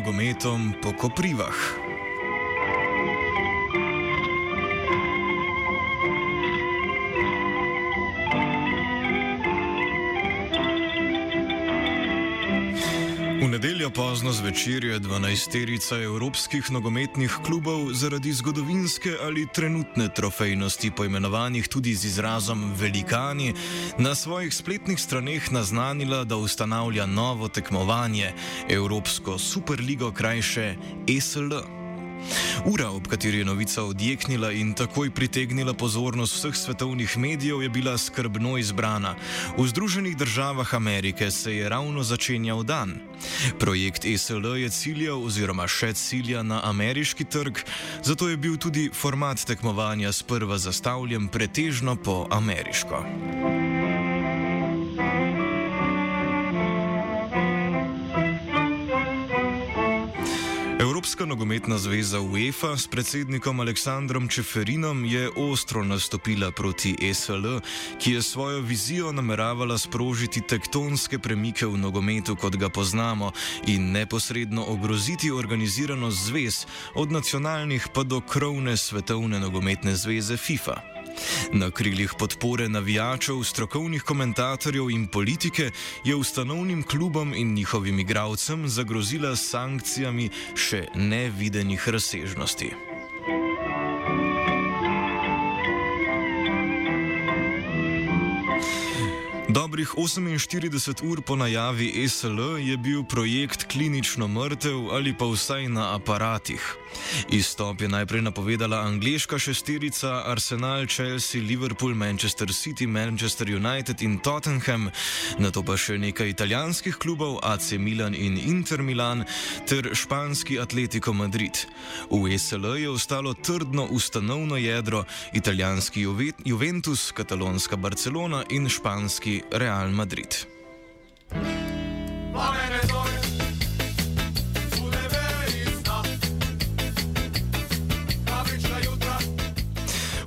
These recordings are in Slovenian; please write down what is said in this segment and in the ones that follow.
Nogometom po koprivah. Pozno zvečer je 12-terica evropskih nogometnih klubov zaradi zgodovinske ali trenutne trofejnosti, poimenovanih tudi z izrazom velikani, na svojih spletnih straneh naznanila, da ustanavlja novo tekmovanje, Evropsko superligo krajše ESL. Ura, ob kateri je novica odjeknila in takoj pritegnila pozornost vseh svetovnih medijev, je bila skrbno izbrana. V Združenih državah Amerike se je ravno začenjal dan. Projekt ESL je ciljal oziroma še cilja na ameriški trg, zato je bil tudi format tekmovanja sprva zastavljen pretežno po ameriško. Evropska nogometna zveza UEFA s predsednikom Aleksandrom Čeferinom je ostro nastopila proti ESL, ki je svojo vizijo nameravala sprožiti tektonske premike v nogometu, kot ga poznamo, in neposredno ogroziti organiziranost zvez, od nacionalnih pa do krovne svetovne nogometne zveze FIFA. Na krilih podpore navijačev, strokovnih komentatorjev in politike je ustanovnim klubom in njihovim igravcem zagrozila sankcijami še nevidenih razsežnosti. Dobrih 48 ur po najavi ESL je bil projekt klinično mrtev ali pa vsaj na aparatih. Izstop je najprej napovedala angliška šesterica Arsenal, Chelsea, Liverpool, Manchester City, Manchester United in Tottenham, na to pa še nekaj italijanskih klubov AC Milan in Inter Milan ter španski Atletico Madrid. V ESL je ostalo trdno ustanovno jedro, italijanski Juve Juventus, katalonska Barcelona in španski Real Madrid.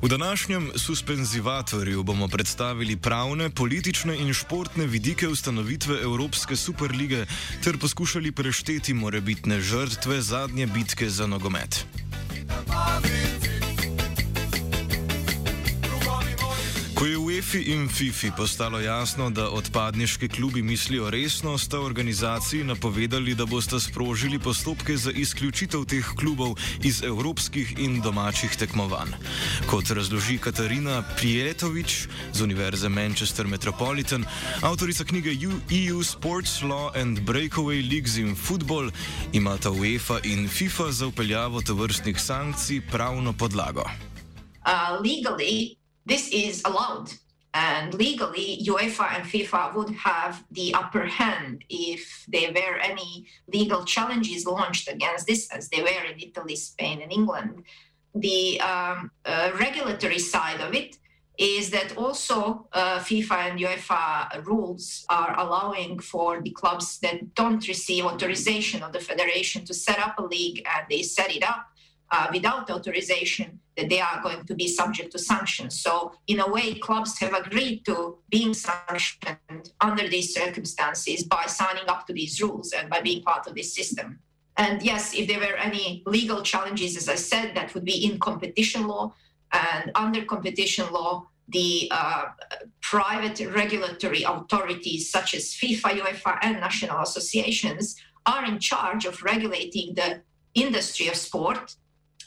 V današnjem suspenzivatorju bomo predstavili pravne, politične in športne vidike ustanovitve Evropske superlige ter poskušali prešteti morebitne žrtve zadnje bitke za nogomet. Ko je v EFI in FIFI postalo jasno, da odpadniški klubi mislijo resno, sta organizaciji napovedali, da boste sprožili postopke za izključitev teh klubov iz evropskih in domačih tekmovanj. Kot razloži Katarina Prijetovič z Univerze Manchester Metropolitan, avtorica knjige EU Sports Law and Breakaway Leagues in Football, imata UEFA in FIFA za upeljavo tovrstnih sankcij pravno podlago. Uh, legally, this is allowed. And legally, UEFA and FIFA would have the upper hand if there were any legal challenges launched against this, as they were in Italy, Spain, and England. The um, uh, regulatory side of it is that also uh, FIFA and UEFA rules are allowing for the clubs that don't receive authorization of the federation to set up a league and they set it up uh, without authorization that they are going to be subject to sanctions. So, in a way, clubs have agreed to being sanctioned under these circumstances by signing up to these rules and by being part of this system. And yes, if there were any legal challenges, as I said, that would be in competition law. And under competition law, the uh, private regulatory authorities such as FIFA, UEFA, and national associations are in charge of regulating the industry of sport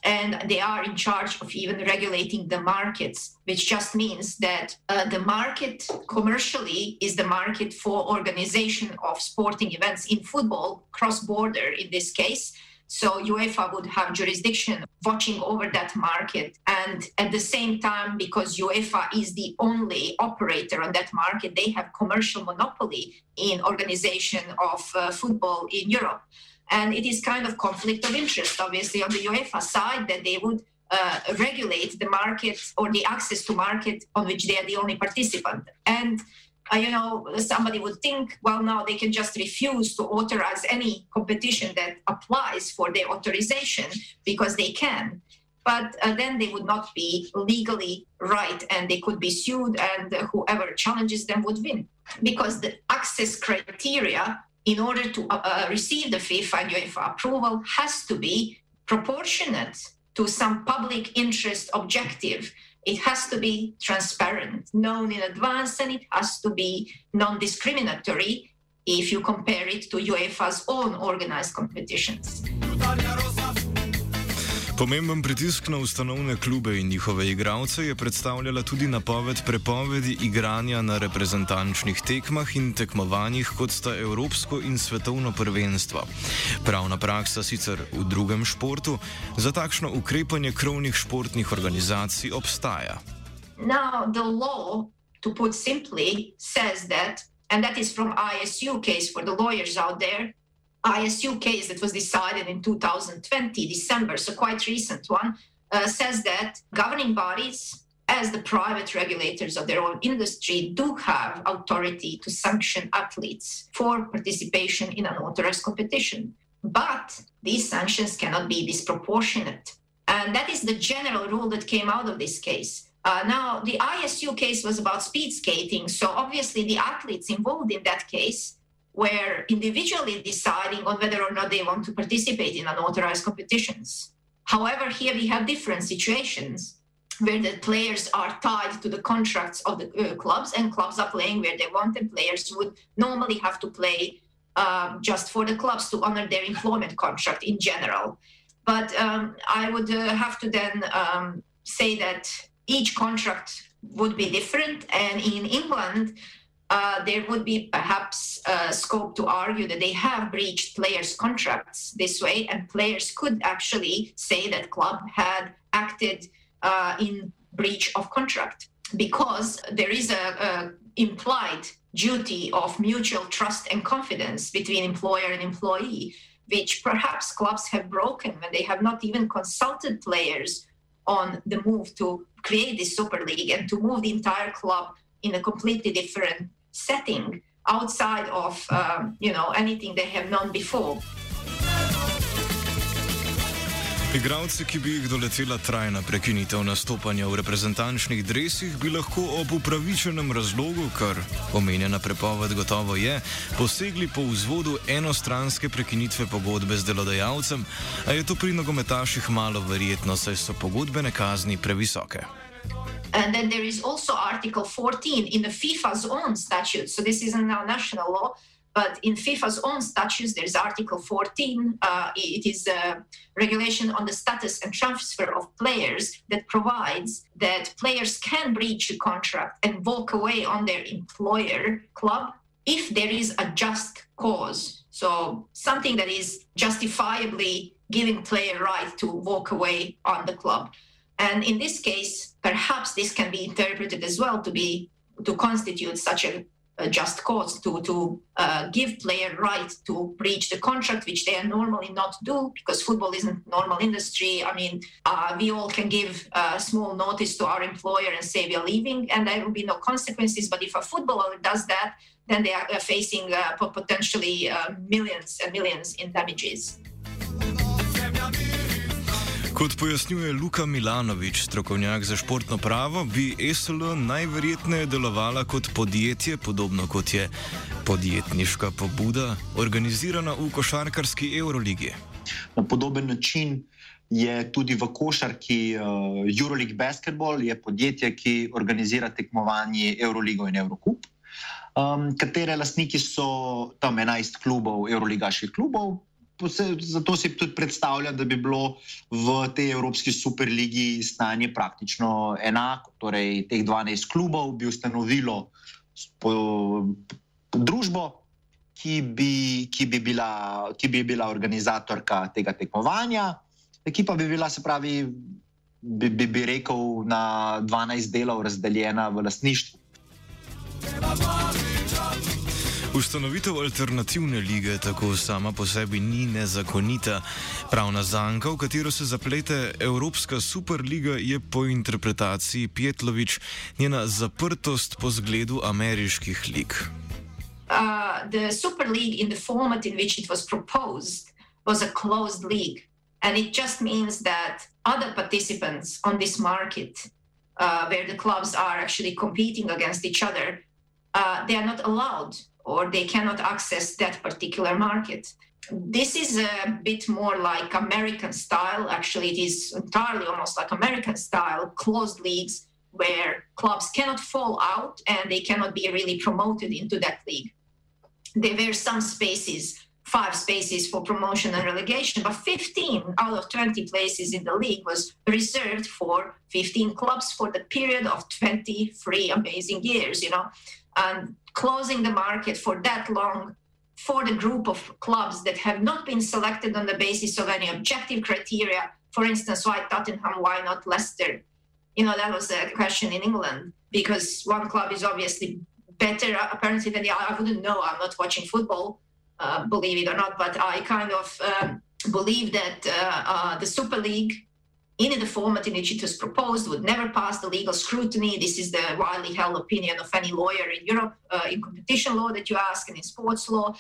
and they are in charge of even regulating the markets, which just means that uh, the market commercially is the market for organization of sporting events in football, cross border in this case. So UEFA would have jurisdiction watching over that market. And at the same time, because UEFA is the only operator on that market, they have commercial monopoly in organization of uh, football in Europe. And it is kind of conflict of interest, obviously, on the UEFA side that they would uh, regulate the market or the access to market on which they are the only participant. And uh, you know, somebody would think, well, now they can just refuse to authorize any competition that applies for their authorization because they can. But uh, then they would not be legally right and they could be sued, and whoever challenges them would win. Because the access criteria in order to uh, uh, receive the FIFA and UEFA approval has to be proportionate to some public interest objective. It has to be transparent, known in advance, and it has to be non discriminatory if you compare it to UEFA's own organized competitions. Pomemben pritisk na ustanovne klube in njihove igralce je predstavljala tudi napoved prepovedi igranja na reprezentančnih tekmah in tekmovanjih, kot sta Evropsko in svetovno prvenstvo. Pravna praksa sicer v drugem športu za takšno ukrepanje krovnih športnih organizacij obstaja. Now, the law, to put simply, says that, and that is from ISU case for the lawyers out there, ISU case that was decided in 2020, December, so quite recent one, uh, says that governing bodies, as the private regulators of their own industry, do have authority to sanction athletes for participation in an authorized competition. But these sanctions cannot be disproportionate. And that is the general rule that came out of this case. Uh, now, the ISU case was about speed skating, so obviously the athletes involved in that case were individually deciding on whether or not they want to participate in unauthorized competitions. However, here we have different situations where the players are tied to the contracts of the uh, clubs, and clubs are playing where they want, and players would normally have to play uh, just for the clubs to honor their employment contract in general. But um, I would uh, have to then um, say that each contract would be different, and in England, uh, there would be perhaps scope to argue that they have breached players' contracts this way, and players could actually say that club had acted uh, in breach of contract. Because there is a, a implied duty of mutual trust and confidence between employer and employee, which perhaps clubs have broken when they have not even consulted players on the move to create this super league and to move the entire club in a completely different setting outside of um, you know anything they have known before. Igravci, ki bi jih doletela trajna prekinitev nastopanja v reprezentančnih dresih, bi lahko ob upravičenem razlogu, kar omenjena prepoved gotovo je, posegli po vzvodu enostranske prekinitve pogodbe z delodajalcem, a je to pri nogometaših malo verjetno, saj so pogodbene kazni previsoke. And then there is also Article 14 in the FIFA's own statute. So this isn't now national law, but in FIFA's own statutes, there's Article 14. Uh, it is a regulation on the status and transfer of players that provides that players can breach the contract and walk away on their employer club if there is a just cause. So something that is justifiably giving player right to walk away on the club. And in this case, perhaps this can be interpreted as well to be to constitute such a, a just cause to to uh, give player right to breach the contract, which they are normally not do because football isn't normal industry. I mean, uh, we all can give a small notice to our employer and say we are leaving, and there will be no consequences. But if a footballer does that, then they are facing uh, potentially uh, millions and millions in damages. Kot pojasnjuje Luka Milanovič, strokovnjak za športno pravo, bi ESL najverjetneje delovala kot podjetje, podobno kot je podjetniška pobuda, organizirana v košarkarski Euroligi. Na podoben način je tudi v košarki uh, Euroleague Basketball, je podjetje, ki organizira tekmovanje Euroligo in Eurocup. um, katere lastniki so tam 11 klubov, euroligaških klubov. Zato si tudi predstavljam, da bi bilo v tej Evropski superligi stanje praktično enako. Torej, teh 12 klubov bi ustanovilo po, po družbo, ki bi, ki, bi bila, ki bi bila organizatorka tega tekmovanja, ekipa bi bila, se pravi, bi, bi, bi rekel, na 12 delov razdeljena v lastništvu. Ustanovitev alternativne lige tako sama po sebi ni nezakonita. Pravna zanka, v katero se zaplete Evropska superliga, je po interpretaciji Pietlovič njena zaprtost po zgledu ameriških lig. Uh, the Super League, in the format in which it was proposed, was a closed league. And it just means that other participants on this market, uh, where the clubs are actually competing against each other, uh, they are not allowed or they cannot access that particular market. This is a bit more like American style. Actually, it is entirely almost like American style closed leagues where clubs cannot fall out and they cannot be really promoted into that league. There were some spaces, five spaces for promotion and relegation, but 15 out of 20 places in the league was reserved for 15 clubs for the period of 23 amazing years, you know. And closing the market for that long for the group of clubs that have not been selected on the basis of any objective criteria. For instance, why Tottenham, why not Leicester? You know, that was a question in England because one club is obviously better apparently than the other. I wouldn't know. I'm not watching football, uh, believe it or not, but I kind of um, believe that uh, uh, the Super League in the format in which it was proposed would never pass the legal scrutiny. This is the widely held opinion of any lawyer in Europe uh, in competition law that you ask and in sports law.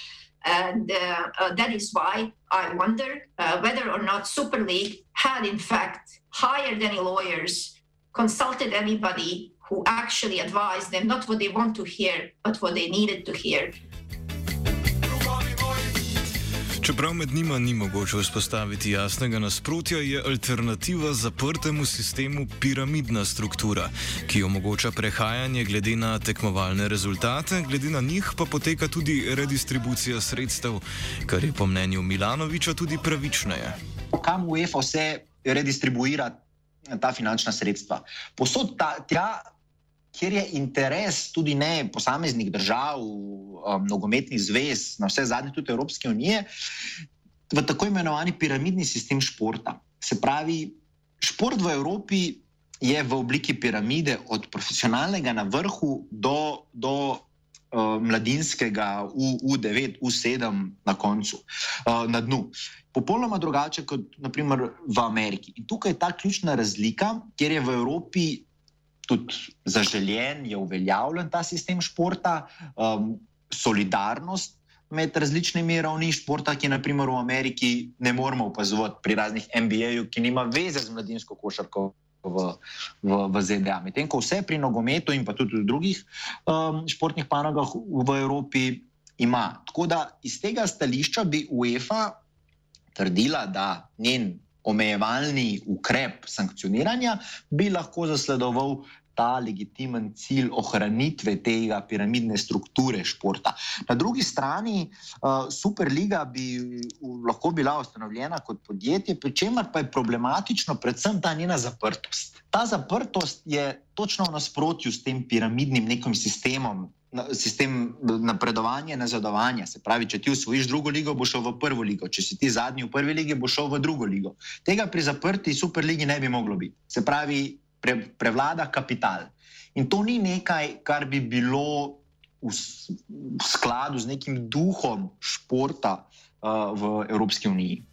And uh, uh, that is why I wonder uh, whether or not Super League had, in fact, hired any lawyers, consulted anybody who actually advised them not what they want to hear, but what they needed to hear. Čeprav med njima ni mogoče vzpostaviti jasnega nasprotja, je alternativa zaprtemu sistemu piramidna struktura, ki omogoča prehajanje glede na tekmovalne rezultate, glede na njih pa poteka tudi redistribucija sredstev, kar je po mnenju Milanoviča tudi pravičneje. Kam UEFA vse redistribuira ta finančna sredstva? Posod ta, tja, kjer je interes tudi ne posameznih držav, um, nogometnih zvez, na vse zadnje tudi Evropske unije, v tako imenovani piramidni sistem športa. Se pravi, šport v Evropi je v obliki piramide, od profesionalnega na vrhu do. do Uh, mladinskega U9, U7 na koncu, uh, na dnu. Popolnoma drugače kot naprimer v Ameriki. In tukaj je ta ključna razlika, kjer je v Evropi tudi zaželjen, je uveljavljen ta sistem športa, um, solidarnost med različnimi ravni športa, ki naprimer v Ameriki ne moremo opazovati pri raznih NBA-ju, ki nima veze z mladinsko košarko. V, v, v ZDA. Medtem ko vse pri nogometu in pa tudi v drugih um, športnih panogah v Evropi ima. Tako da iz tega stališča bi UEFA trdila, da njen omejevalni ukrep sankcioniranja bi lahko zasledoval ta legitimen cilj ohranitve tega piramidne strukture športa. Na drugi strani, uh, Superliga bi lahko bila ustanovljena kot podjetje, pri čemer pa je problematično predvsem ta njena zaprtost. Ta zaprtost je točno v nasprotju s tem piramidnim nekim sistemom. Sistem napredovanja, nazadovanja. Se pravi, če ti usvojiš drugo ligo, boš šel v prvo ligo, če si ti zadnji v prvi ligi, boš šel v drugo ligo. Tega pri zaprti superligi ne bi moglo biti. Se pravi, pre, prevlada kapital. In to ni nekaj, kar bi bilo v, v skladu z nekim duhom športa uh, v Evropski uniji.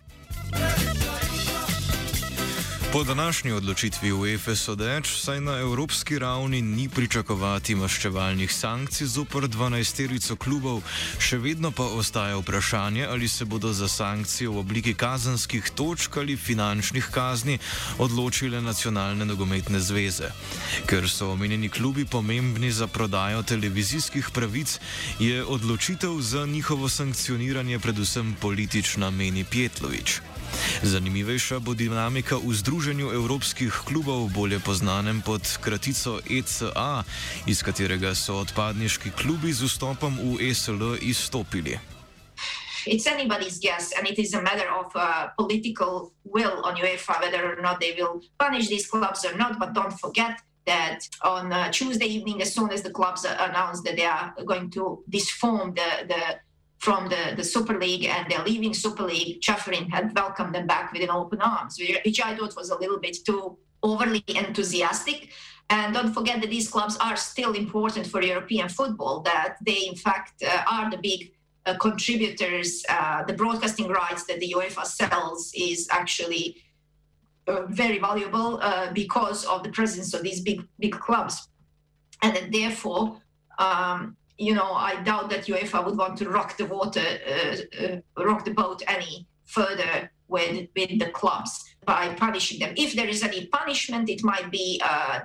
Po današnji odločitvi UEFA sodeč, saj na evropski ravni ni pričakovati maščevalnih sankcij zopr 12-terico klubov, še vedno pa ostaja vprašanje, ali se bodo za sankcije v obliki kazanskih točk ali finančnih kazni odločile nacionalne nogometne zveze. Ker so omenjeni klubi pomembni za prodajo televizijskih pravic, je odločitev za njihovo sankcioniranje predvsem politična, meni Pietlovič. Zanimivejša bo dinamika v Združenju evropskih klubov, bolje znanem pod kratico ECA, iz katerega so odpadniški klubi z vstopom v ESL izstopili. It's anybody's guess, and it is a matter of uh, political will on UEFA whether or not they will punish these clubs or not. But don't forget that on uh, Tuesday evening, as soon as the clubs announced that they are going to disform the, the from the, the Super League and they're leaving Super League, Chafferin had welcomed them back with an open arms, which I thought was a little bit too overly enthusiastic. And don't forget that these clubs are still important for European football, that they, in fact, uh, are the big uh, contributors. Uh, the broadcasting rights that the UEFA sells is actually uh, very valuable uh, because of the presence of these big, big clubs. And therefore, um, you know, I doubt that UEFA would want to rock the water, uh, uh, rock the boat any further with, with the clubs by punishing them. If there is any punishment, it might be uh,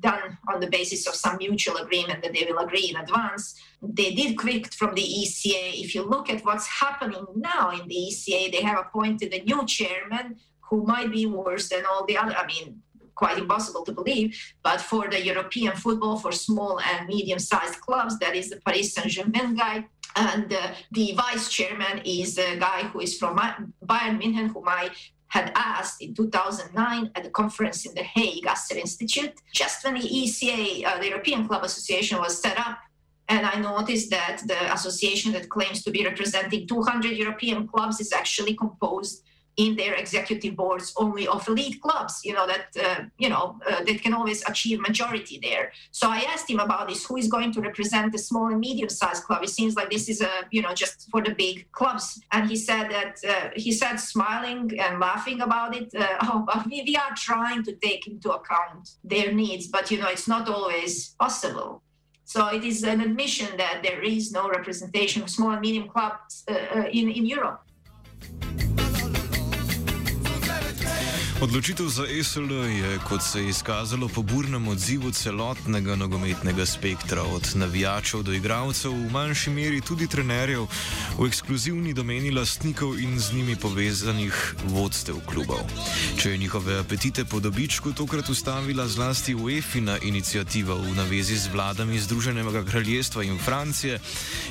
done on the basis of some mutual agreement that they will agree in advance. They did quit from the ECA. If you look at what's happening now in the ECA, they have appointed a new chairman who might be worse than all the other. I mean, quite impossible to believe. But for the European football, for small and medium sized clubs, that is the Paris Saint Germain guy. And uh, the vice chairman is a guy who is from Bayern München, whom I had asked in 2009 at a conference in The Hague, Asser Institute, just when the ECA, uh, the European Club Association, was set up. And I noticed that the association that claims to be representing 200 European clubs is actually composed in their executive boards only of elite clubs you know that uh, you know uh, that can always achieve majority there. So i asked him about this who is going to represent the small and medium sized club? It seems like this is a you know just for the big clubs. And he said that uh, he said smiling and laughing about it uh, oh we, we are trying to take into account their needs but you know it's not always possible. So it is an admission that there is no representation of small and medium clubs uh, uh, in, in Europe. Odločitev za ESL je, kot se je izkazalo po burnem odzivu celotnega nogometnega spektra, od navijačev do igralcev, v manjši meri tudi trenerjev, v ekskluzivni domeni lastnikov in z njimi povezanih vodstev klubov. Če je njihove apetite po dobičku tokrat ustavila zlasti UEFA inicijativa v navezi z vladami Združenega kraljestva in Francije,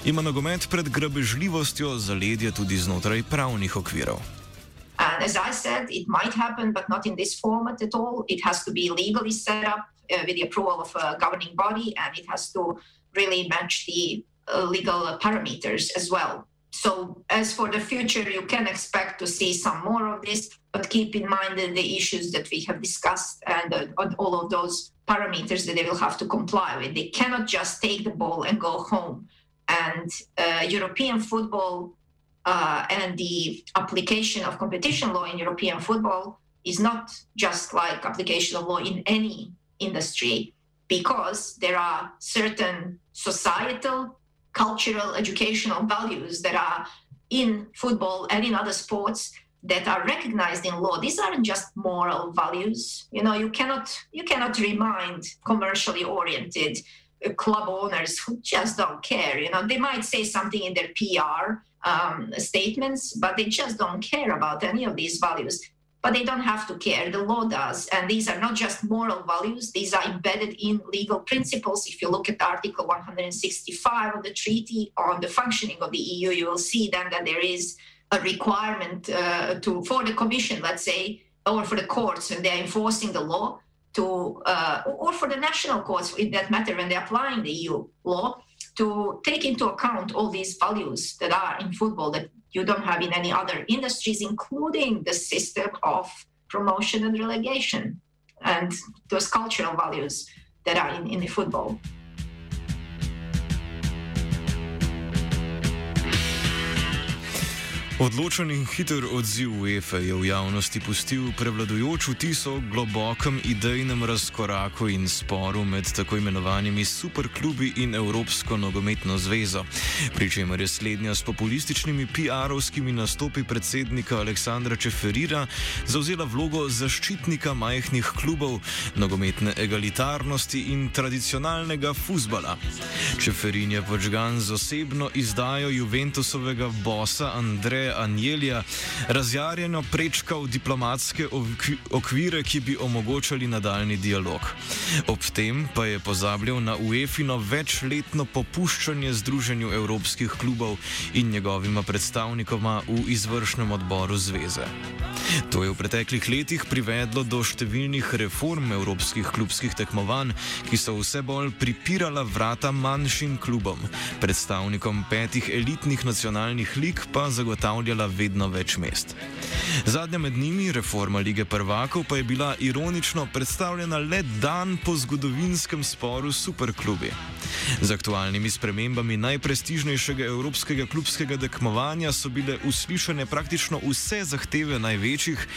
ima nogomet pred grabežljivostjo zaledje tudi znotraj pravnih okvirov. And as I said, it might happen, but not in this format at all. It has to be legally set up uh, with the approval of a governing body, and it has to really match the uh, legal parameters as well. So, as for the future, you can expect to see some more of this, but keep in mind the issues that we have discussed and uh, all of those parameters that they will have to comply with. They cannot just take the ball and go home. And uh, European football uh, and the application of competition law in European football is not just like application of law in any industry, because there are certain societal, cultural, educational values that are in football and in other sports that are recognized in law. These aren't just moral values. You know you cannot you cannot remind commercially oriented club owners who just don't care. You know they might say something in their pr um, statements, but they just don't care about any of these values. But they don't have to care. The law does. And these are not just moral values, these are embedded in legal principles. If you look at Article 165 of the Treaty on the Functioning of the EU, you will see then that there is a requirement uh, to for the Commission, let's say, or for the courts, when they're enforcing the law to, uh, or for the national courts in that matter when they're applying the EU law to take into account all these values that are in football that you don't have in any other industries, including the system of promotion and relegation and those cultural values that are in, in the football. Odločen in hiter odziv UEFA je v javnosti pustil prevladujoč vtis o globokem idejnem razkoraku in sporu med tako imenovanimi superklubi in Evropsko nogometno zvezo, pri čemer je slednja s populističnimi PR-ovskimi nastopi predsednika Aleksandra Čeferira zauzela vlogo zaščitnika majhnih klubov, nogometne egalitarnosti in tradicionalnega futbala. Čeferin je počgan z osebno izdajo Juventusovega bosa Andreja Anjelija razjarjeno prečkal diplomatske okvire, ki bi omogočali nadaljni dialog. Ob tem pa je pozabljal na UEFINO večletno popuščanje Združenju evropskih klubov in njegovima predstavnikoma v izvršnem odboru zveze. To je v preteklih letih privedlo do številnih reform evropskih klubskih tekmovanj, ki so vse bolj pripirala vrata manjšim klubom, predstavnikom petih elitnih nacionalnih lig pa zagotavljala vedno več mest. Zadnja med njimi, reforma lige prvakov, pa je bila ironično predstavljena le dan po zgodovinskem sporu s superklubi. Z aktualnimi spremembami najprestižnejšega evropskega klubskega tekmovanja so bile uslišane praktično vse zahteve največjih,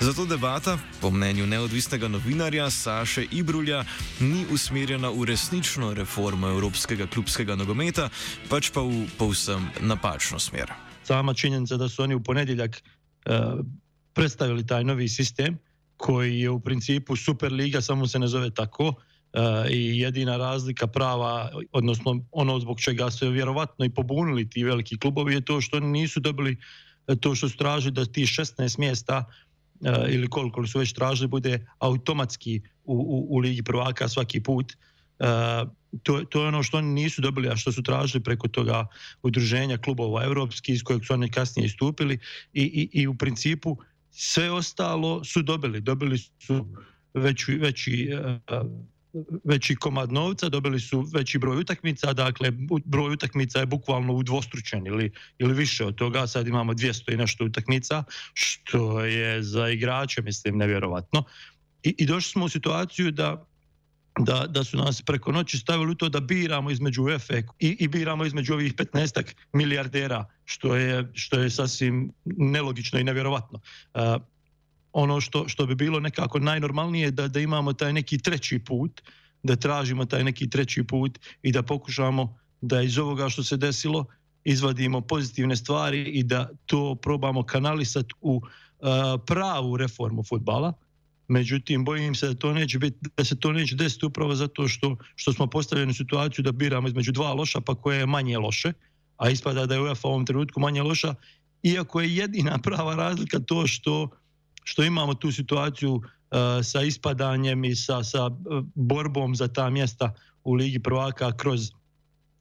zato debata, po mnenju neodvisnega novinarja Saše Ibrulja, ni usmerjena v resnično reformo evropskega klubskega nogometa, pač pa v povsem napačno smer. Sama činjenica, da so oni v ponedeljak uh, predstavili taj novi sistem, koji je u principu Superliga, samo se ne zove tako, uh, i jedina razlika prava, odnosno ono zbog čega su vjerovatno i pobunili ti veliki klubovi je to što nisu dobili to što su tražili da ti 16 mjesta ili koliko su već tražili bude automatski u, u, u Ligi prvaka svaki put. Uh, to, to je ono što oni nisu dobili, a što su tražili preko toga udruženja klubova evropski iz kojeg su oni kasnije istupili i, i, i u principu sve ostalo su dobili. Dobili su veći, veći, veći komad novca, dobili su veći broj utakmica, dakle broj utakmica je bukvalno udvostručen ili, ili više od toga, sad imamo 200 i nešto utakmica, što je za igrače, mislim, nevjerovatno. I, i došli smo u situaciju da da, da su nas preko noći stavili u to da biramo između UEFA i, i biramo između ovih 15 milijardera, što je, što je sasvim nelogično i nevjerovatno. Uh, ono što, što bi bilo nekako najnormalnije da, da imamo taj neki treći put, da tražimo taj neki treći put i da pokušamo da iz ovoga što se desilo izvadimo pozitivne stvari i da to probamo kanalisati u uh, pravu reformu futbala. Međutim, bojim se da to neće biti, da se to neće desiti upravo zato što, što smo postavljeni u situaciju da biramo između dva loša, pa koje je manje loše, a ispada da je UEFA u ovom trenutku manje loša, iako je jedina prava razlika to što, što imamo tu situaciju uh, sa ispadanjem i sa, sa borbom za ta mjesta u Ligi prvaka kroz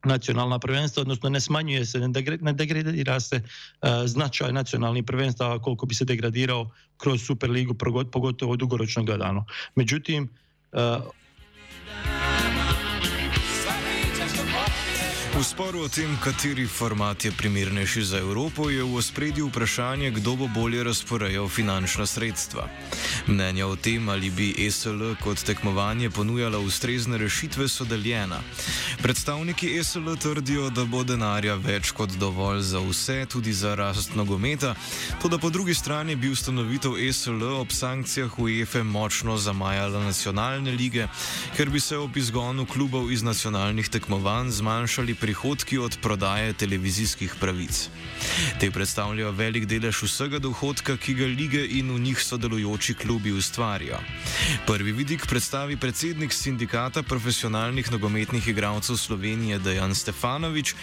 nacionalna prvenstva, odnosno ne smanjuje se, ne degradira se uh, značaj nacionalnih prvenstava koliko bi se degradirao kroz Superligu, pogotovo dugoročno gledano. Međutim, uh, V sporu o tem, kateri format je primernejši za Evropo, je v ospredju vprašanje, kdo bo bolje razporejal finančna sredstva. Mnenja o tem, ali bi ESL kot tekmovanje ponujala ustrezne rešitve, so deljena. Predstavniki ESL trdijo, da bo denarja več kot dovolj za vse, tudi za rast nogometa, tudi po drugi strani bi ustanovitev ESL ob sankcijah UEFA močno zamajala nacionalne lige, ker bi se ob izgonu klubov iz nacionalnih tekmovanj zmanjšali prihodki od prodaje televizijskih pravic. Te predstavljajo velik delež vsega dohodka, ki ga lige in v njih sodelujoči klubi ustvarijo. Prvi vidik predstavi predsednik sindikata profesionalnih nogometnih igralcev Slovenije Dejan Stefanovič,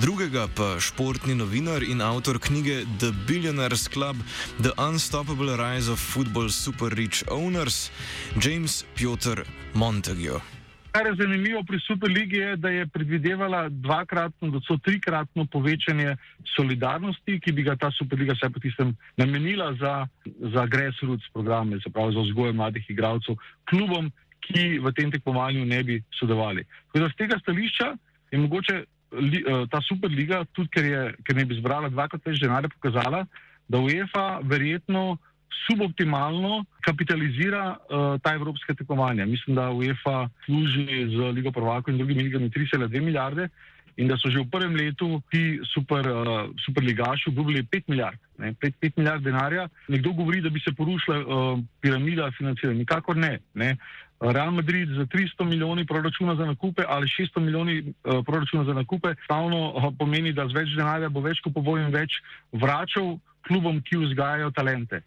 drugega pa športni novinar in avtor knjige The Billionaires Club: The Unstoppable Rise of Football Super Rich Owners, James Piotr Montague. Kar je zanimivo pri Superligi je, da je predvidevala dvakratno, da so trikratno povečanje solidarnosti, ki bi ga ta Superliga vse po tistem namenila za, za grassroots programe, se pravi za vzgojo mladih igralcev, klubom, ki v tem tekmovanju ne bi sodelovali. Tako da z tega stališča je mogoče li, eh, ta Superliga, tudi ker, je, ker ne bi zbrala dvakrat več denarja, pokazala, da UEFA verjetno suboptimalno kapitalizira uh, ta evropska tekmovanja. Mislim, da UEFA služi z Ligo Prvako in drugimi ligami 3,2 milijarde in da so že v prvem letu ti super, uh, superligaši obljubili 5 milijard. 5, 5 milijard denarja. Nekdo govori, da bi se porušila uh, piramida financiranja. Nikakor ne. ne. Real Madrid za 300 milijoni proračuna za nakupe ali 600 milijoni uh, proračuna za nakupe stavno uh, pomeni, da z več denarja bo več kupoval in več vračal klubom, ki vzgajajo talente.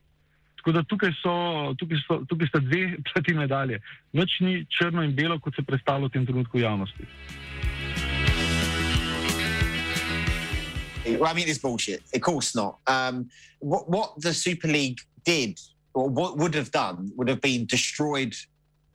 Tako da tukaj so, tukaj so, tukaj sta dve plati medalje. Noč ni črno in belo, kot se predstavlja v tem trenutku javnosti. Well, I mean, it's bullshit. Of course not. Um, what, what the Super League did, or what would have done, would have been destroyed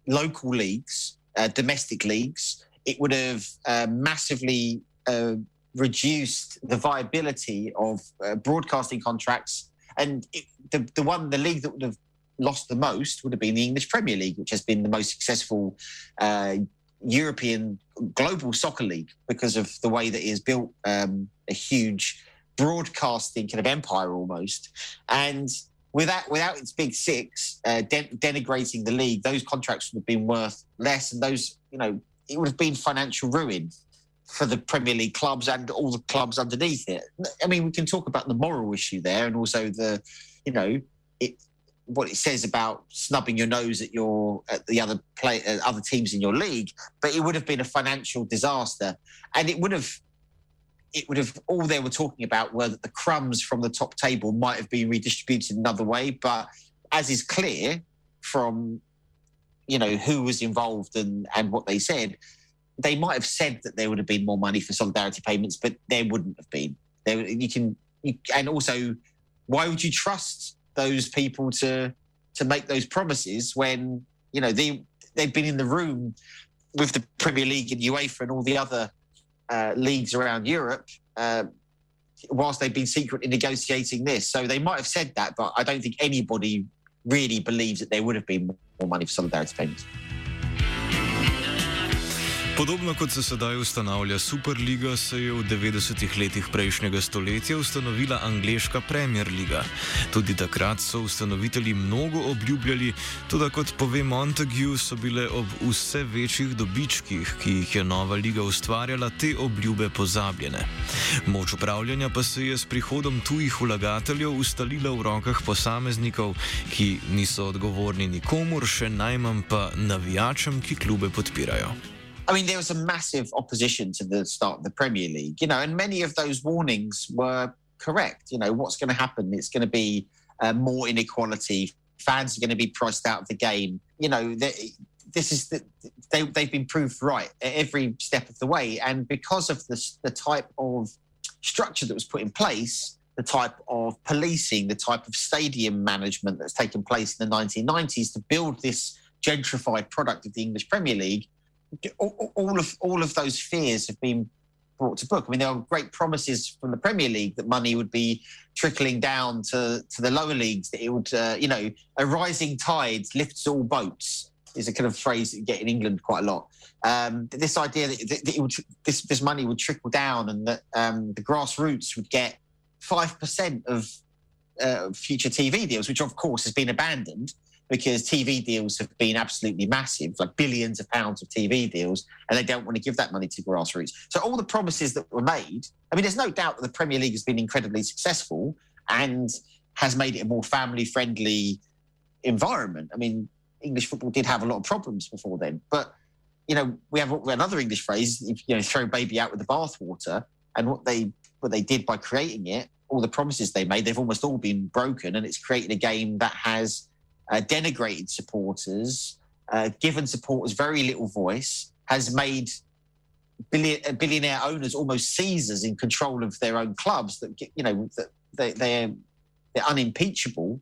local leagues, uh, domestic leagues. It would have uh, massively uh, reduced the viability of uh, broadcasting contracts. And it, the, the one, the league that would have lost the most would have been the English Premier League, which has been the most successful uh, European global soccer league because of the way that it has built um, a huge broadcasting kind of empire almost. And without without its big six uh, de- denigrating the league, those contracts would have been worth less, and those you know it would have been financial ruin for the Premier League clubs and all the clubs underneath it. I mean, we can talk about the moral issue there, and also the you know it what it says about snubbing your nose at your at the other play other teams in your league, but it would have been a financial disaster, and it would have it would have all they were talking about were that the crumbs from the top table might have been redistributed another way, but as is clear from you know who was involved and and what they said, they might have said that there would have been more money for solidarity payments, but there wouldn't have been. There you can you, and also why would you trust those people to to make those promises when you know they they've been in the room with the Premier League and UEFA and all the other uh, leagues around Europe uh, whilst they've been secretly negotiating this. So they might have said that, but I don't think anybody really believes that there would have been more money for solidarity payments. Podobno kot se sedaj ustanavlja Superliga, se je v 90-ih letih prejšnjega stoletja ustanovila angliška Premier Liga. Tudi takrat so ustanovitelji mnogo obljubljali, tudi kot pove Montague, so bile ob vse večjih dobičkih, ki jih je nova liga ustvarjala, te obljube pozabljene. Moč upravljanja pa se je s prihodom tujih vlagateljev ustalila v rokah posameznikov, ki niso odgovorni nikomur, še najmanj pa navijačem, ki klube podpirajo. I mean, there was a massive opposition to the start of the Premier League, you know, and many of those warnings were correct. You know, what's going to happen? It's going to be uh, more inequality. Fans are going to be priced out of the game. You know, they, this is the, they, they've been proved right at every step of the way. And because of this, the type of structure that was put in place, the type of policing, the type of stadium management that's taken place in the 1990s to build this gentrified product of the English Premier League, all of all of those fears have been brought to book. I mean, there are great promises from the Premier League that money would be trickling down to, to the lower leagues. That it would, uh, you know, a rising tide lifts all boats is a kind of phrase that you get in England quite a lot. Um, this idea that, that would, this this money would trickle down and that um, the grassroots would get five percent of uh, future TV deals, which of course has been abandoned because TV deals have been absolutely massive, like billions of pounds of TV deals, and they don't want to give that money to grassroots. So all the promises that were made, I mean, there's no doubt that the Premier League has been incredibly successful and has made it a more family-friendly environment. I mean, English football did have a lot of problems before then, but you know, we have another English phrase, you know, throw baby out with the bathwater, and what they what they did by creating it, all the promises they made, they've almost all been broken, and it's created a game that has uh, denigrated supporters, uh, given supporters very little voice, has made uh, billionaire owners almost Caesars in control of their own clubs. That you know that they, they're they're unimpeachable.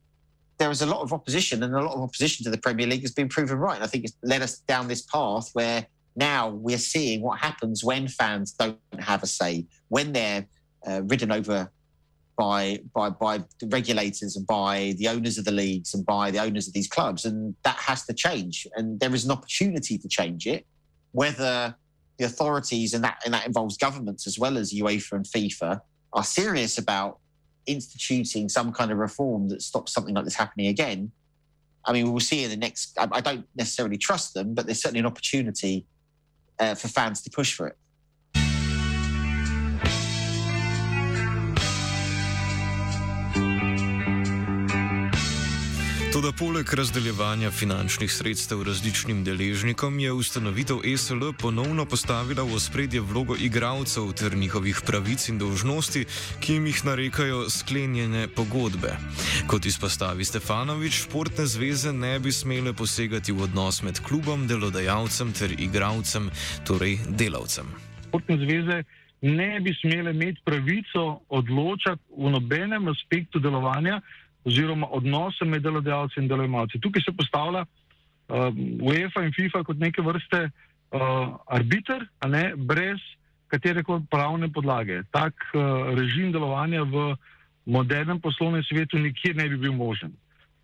There is a lot of opposition, and a lot of opposition to the Premier League has been proven right. And I think it's led us down this path where now we're seeing what happens when fans don't have a say, when they're uh, ridden over by by by the regulators and by the owners of the leagues and by the owners of these clubs, and that has to change. And there is an opportunity to change it, whether the authorities and that and that involves governments as well as UEFA and FIFA are serious about instituting some kind of reform that stops something like this happening again. I mean, we'll see in the next. I, I don't necessarily trust them, but there's certainly an opportunity uh, for fans to push for it. Toda poleg razdeljevanja finančnih sredstev različnim deležnikom je ustanovitev ESL ponovno postavila v ospredje vlogo igralcev ter njihovih pravic in dolžnosti, ki jim jih narekajo sklenjene pogodbe. Kot izpostavi Stefanovič, športne zveze ne bi smele posegati v odnos med klubom, delodajalcem ter igralcem, torej delavcem. Športne zveze ne bi smele imeti pravico odločati v nobenem aspektu delovanja oziroma odnosa med delodajalci in delojemalci. Tukaj se postavlja uh, UEFA in FIFA kot neke vrste uh, arbiter, ne brez katerekoli pravne podlage. Tak uh, režim delovanja v modernem poslovnem svetu nikjer ne bi bil možen.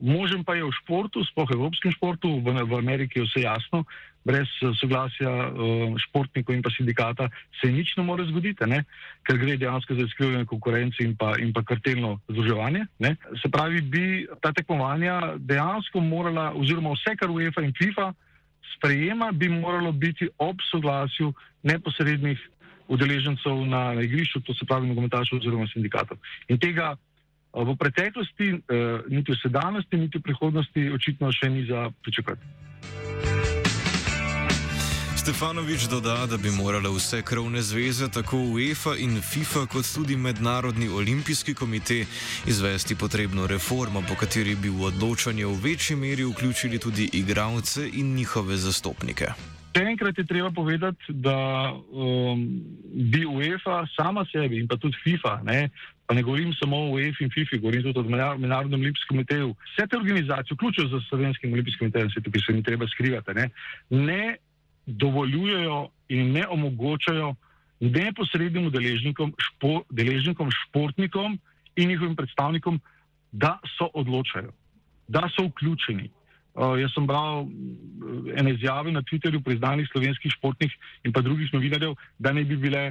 Možen pa je v športu, sploh evropskem športu, v, v Ameriki je vse jasno, brez uh, soglasja uh, športnikov in pa sindikata se nič ne more zgoditi, ne? ker gre dejansko za izkrivljanje konkurence in in pa kartelno združevanje. Ne? Se pravi, bi ta tekmovanja dejansko morala, oziroma vse, kar UEFA in FIFA sprejema, bi moralo biti ob soglasju neposrednih udeležencev na, na igrišču, to se pravi nogometašov oziroma sindikatov. In tega v preteklosti, uh, niti v sedanjosti, niti v prihodnosti očitno še ni za pričakovati. Stefanovič doda, da bi morale vse krovne zveze, tako UEFA in FIFA, kot tudi Mednarodni olimpijski komite, izvesti potrebno reformo, po kateri bi v odločanje v večji meri vključili tudi igralce in njihove zastopnike. Še enkrat je treba povedati, da um, bi UEFA sama sebi in pa tudi FIFA, ne, pa ne govorim samo o UEFA in FIFA, govorim tudi o Mednarodnem olimpijskem komiteju, vse te organizacije, vključno z Slovenskim olimpijskim komitejem, se tukaj se ni treba skrivati, ne, ne dovoljujejo in ne omogočajo neposrednim udeležnikom, špo, deležnikom, športnikom in njihovim predstavnikom, da so odločajo, da so vključeni. Uh, jaz sem bral ene izjave na Twitterju priznanih slovenskih športnih in pa drugih novinarjev, da ne bi bile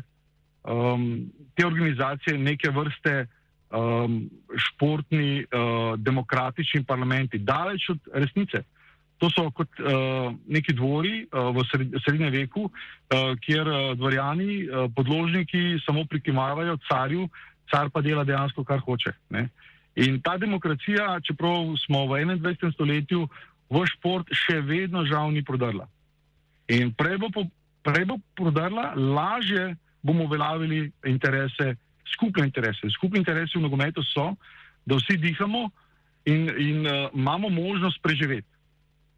um, te organizacije neke vrste um, športni, uh, demokratični parlamenti, daleč od resnice. To so kot uh, neki dvori uh, v srednjem veku, uh, kjer uh, dvorjani, uh, podložniki samo prikimavajo carju, car pa dela dejansko, kar hoče. Ne? In ta demokracija, čeprav smo v 21. stoletju, v šport še vedno žal ni prodrla. In prej bo, po, prej bo prodrla, lažje bomo uveljavili interese, skupne interese. Skupni interesi v nogometu so, da vsi dihamo in, in uh, imamo možnost preživeti.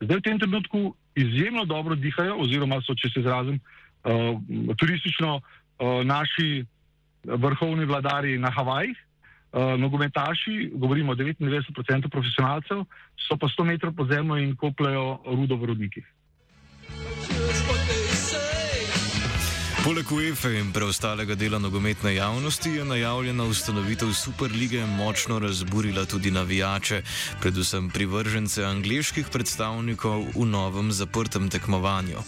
Zdaj v tem trenutku izjemno dobro dihajo, oziroma so, če se izrazim, uh, turistično uh, naši vrhovni vladari na Havajih, uh, nogometaši, govorimo o 99% profesionalcev, so pa 100 metrov pod zemljo in kopljajo rudo v rudnikih. Poleg UEFA in preostalega dela nogometne javnosti je najavljena ustanovitev Superlige močno razburila tudi navijače, predvsem privržence angliških predstavnikov v novem zaprtem tekmovanju.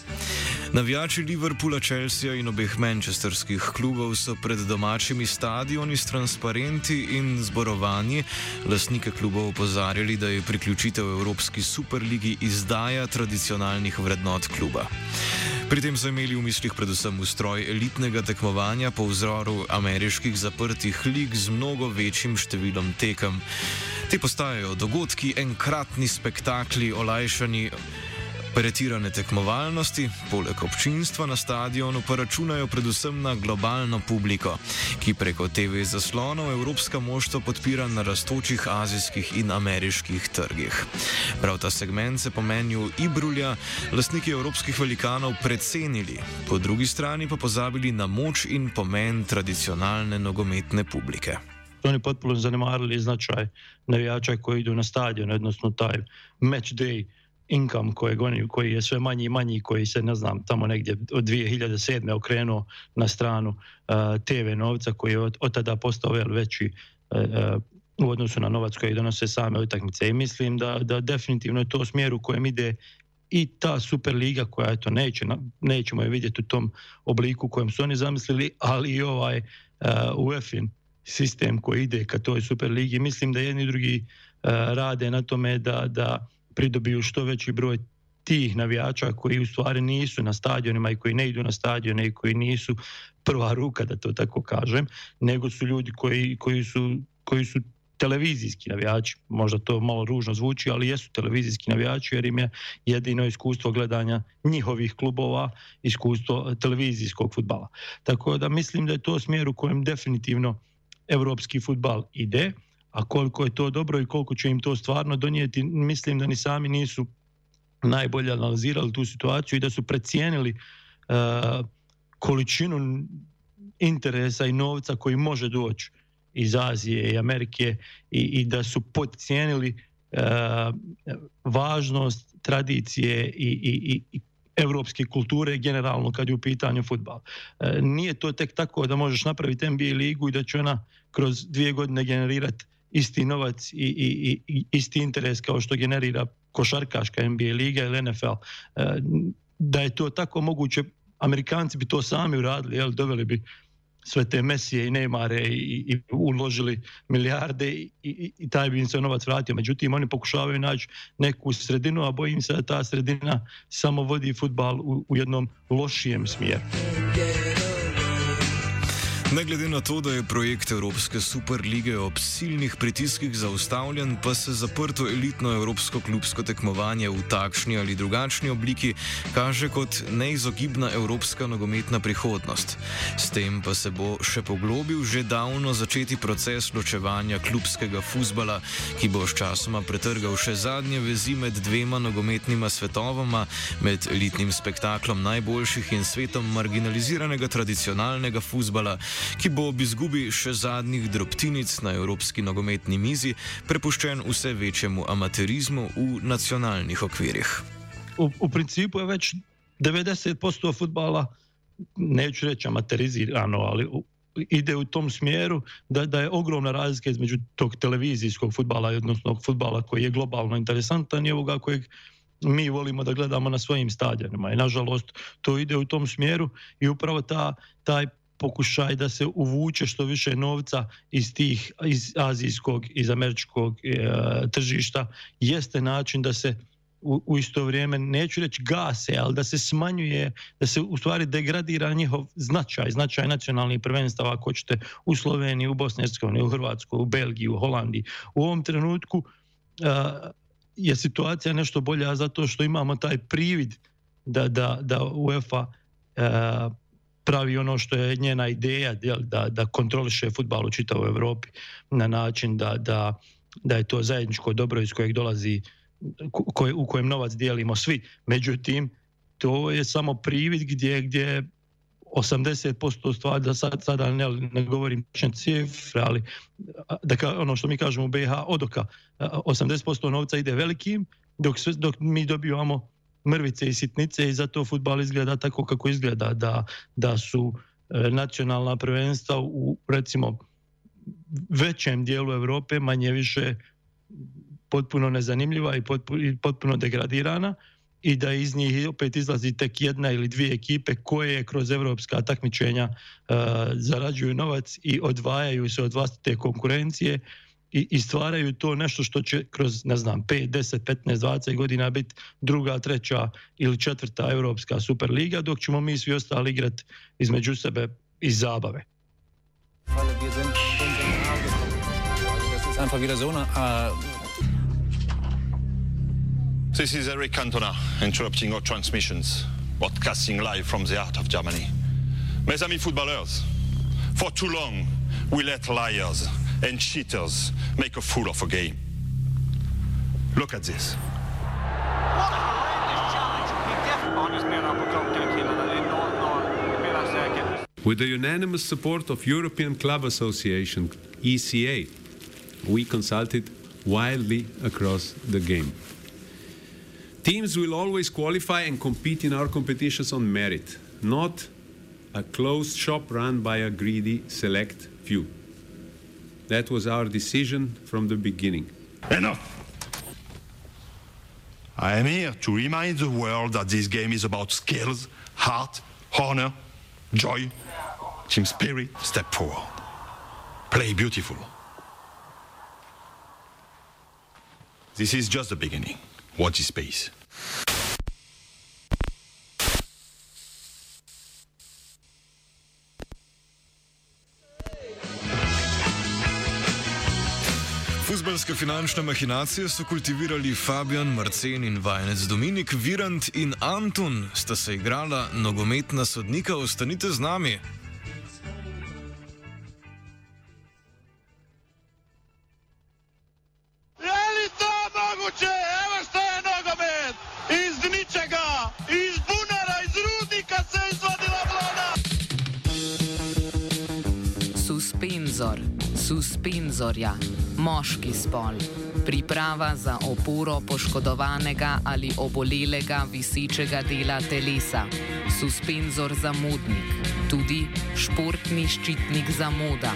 Navijači Liverpoola, Chelsea in obeh manchesterskih klubov so pred domačimi stadioni s transparenti in zborovanji lasnike klubov opozarjali, da je priključitev Evropski superligi izdaja tradicionalnih vrednot kluba. Pri tem so imeli v mislih predvsem ustroj elitnega tekmovanja po vzoru ameriških zaprtih lig z mnogo večjim številom tekem. Te postajajo dogodki, enkratni spektakli, olajšani. Pretirane tekmovalnosti, poleg občinstva na stadionu, pa računajo predvsem na globalno publiko, ki preko TV zaslonov evropska moštva podpira na rastočih azijskih in ameriških trgih. Prav ta segment se po mnenju Ibrulja lastniki evropskih velikanov precenili, po drugi strani pa pozabili na moč in pomen tradicionalne nogometne publike. Oni potpuno zanemarili značaj navijača koji idu na stadion, odnosno taj match day income kojeg oni, koji je sve manji i manji, koji se, ne znam, tamo negdje od 2007. okrenuo na stranu uh, TV novca, koji je od, od tada postao vel veći uh, u odnosu na novac koji donose same utakmice. I mislim da, da definitivno je to u smjeru kojem ide i ta Superliga koja eto neće, nećemo je vidjeti u tom obliku kojem su oni zamislili, ali i ovaj uh, UEFA-in sistem koji ide ka toj Superligi. Mislim da jedni i drugi uh, rade na tome da, da pridobiju što veći broj tih navijača koji u stvari nisu na stadionima i koji ne idu na stadione i koji nisu prva ruka, da to tako kažem, nego su ljudi koji, koji, su, koji su televizijski navijači, možda to malo ružno zvuči, ali jesu televizijski navijači jer im je jedino iskustvo gledanja njihovih klubova, iskustvo televizijskog futbala. Tako da mislim da je to smjer u kojem definitivno evropski futbal ide, a koliko je to dobro i koliko će im to stvarno donijeti, mislim da ni sami nisu najbolje analizirali tu situaciju i da su precijenili uh, količinu interesa i novca koji može doći iz Azije i Amerike i, i da su podcijenili e, važnost tradicije i, i, i evropske kulture generalno kad je u pitanju futbal. E, nije to tek tako da možeš napraviti NBA ligu i da će ona kroz dvije godine generirati isti novac i, i, i isti interes kao što generira košarkaška NBA liga ili NFL. E, da je to tako moguće, Amerikanci bi to sami uradili, jel, doveli bi sve te Mesije i Neymare i, i uložili milijarde i, i, i taj bi im se novac vratio. Međutim, oni pokušavaju naći neku sredinu, a bojim se da ta sredina samo vodi futbal u, u jednom lošijem smjeru. Ne glede na to, da je projekt Evropske superlige ob silnih pritiskih zaustavljen, pa se zaprto elitno evropsko klubsko tekmovanje v takšni ali drugačni obliki kaže kot neizogibna evropska nogometna prihodnost. S tem pa se bo še poglobil že davno začeti proces ločevanja klubskega futbala, ki bo sčasoma pretrgal še zadnje vezi med dvema nogometnima svetovama, med elitnim spektaklom najboljših in svetom marginaliziranega tradicionalnega futbala ki bo ob izgubi še zadnjih drobtinic na evropski nogometni mizi prepuščen vse večjemu amaterizmu v nacionalnih okvirih. U, u principu je već 90% futbala, neću reći amaterizirano, ali ide u tom smjeru da, da je ogromna razlika između tog televizijskog futbala, odnosno futbala koji je globalno interesantan i ovoga kojeg mi volimo da gledamo na svojim stadionima. I nažalost to ide u tom smjeru i upravo ta, taj pokušaj da se uvuče što više novca iz tih iz azijskog iz američkog e, tržišta jeste način da se u, u isto vrijeme neću reći gase, ali da se smanjuje, da se u stvari degradira njihov značaj, značaj nacionalnih prvenstava ako ćete u Sloveniji, u Bosni i u Hrvatskoj, u Belgiji, u Holandiji. U ovom trenutku uh, je situacija nešto bolja zato što imamo taj privid da, da, da UEFA uh, pravi ono što je njena ideja da, da kontroliše futbal u čitavoj Europi na način da, da, da je to zajedničko dobro iz kojeg dolazi koj, u kojem novac dijelimo svi. Međutim, to je samo privid gdje, gdje 80% stvari, da sad, sada ne, ne govorim cifre, ali da ka, ono što mi kažemo u BH odoka, 80% novca ide velikim, dok, dok mi dobivamo mrvice i sitnice i zato futbal izgleda tako kako izgleda, da, da su e, nacionalna prvenstva u recimo većem dijelu Europe manje više potpuno nezanimljiva i potpuno, degradirana i da iz njih opet izlazi tek jedna ili dvije ekipe koje kroz evropska takmičenja uh, zarađuju novac i odvajaju se od vlastite konkurencije i, i stvaraju to nešto što će kroz, ne znam, 5, 10, 15, 20 godina biti druga, treća ili četvrta Europska Superliga, dok ćemo mi svi ostali igrati između sebe iz zabave. This is Eric Cantona interrupting our transmissions, broadcasting live from the heart of Germany. Mes amis footballeurs, for too long we let liars and cheaters make a fool of a game. Look at this. With the unanimous support of European Club Association, ECA, we consulted wildly across the game. Teams will always qualify and compete in our competitions on merit, not a closed shop run by a greedy select few. That was our decision from the beginning. Enough! I am here to remind the world that this game is about skills, heart, honor, joy, team spirit. Step forward. Play beautiful. This is just the beginning. Watch this space. Fuzbalske finančne mahinacije so kultivirali Fabian, Marcen in vajenec Dominik, Virant in Antun, sta se igrala nogometna sodnika, ostanite z nami. Suspenzor, suspenzorja, moški spol. Priprava za oporo poškodovanega ali obolelega visečega dela telesa. Suspenzor za modnik, tudi športni ščitnik za moda.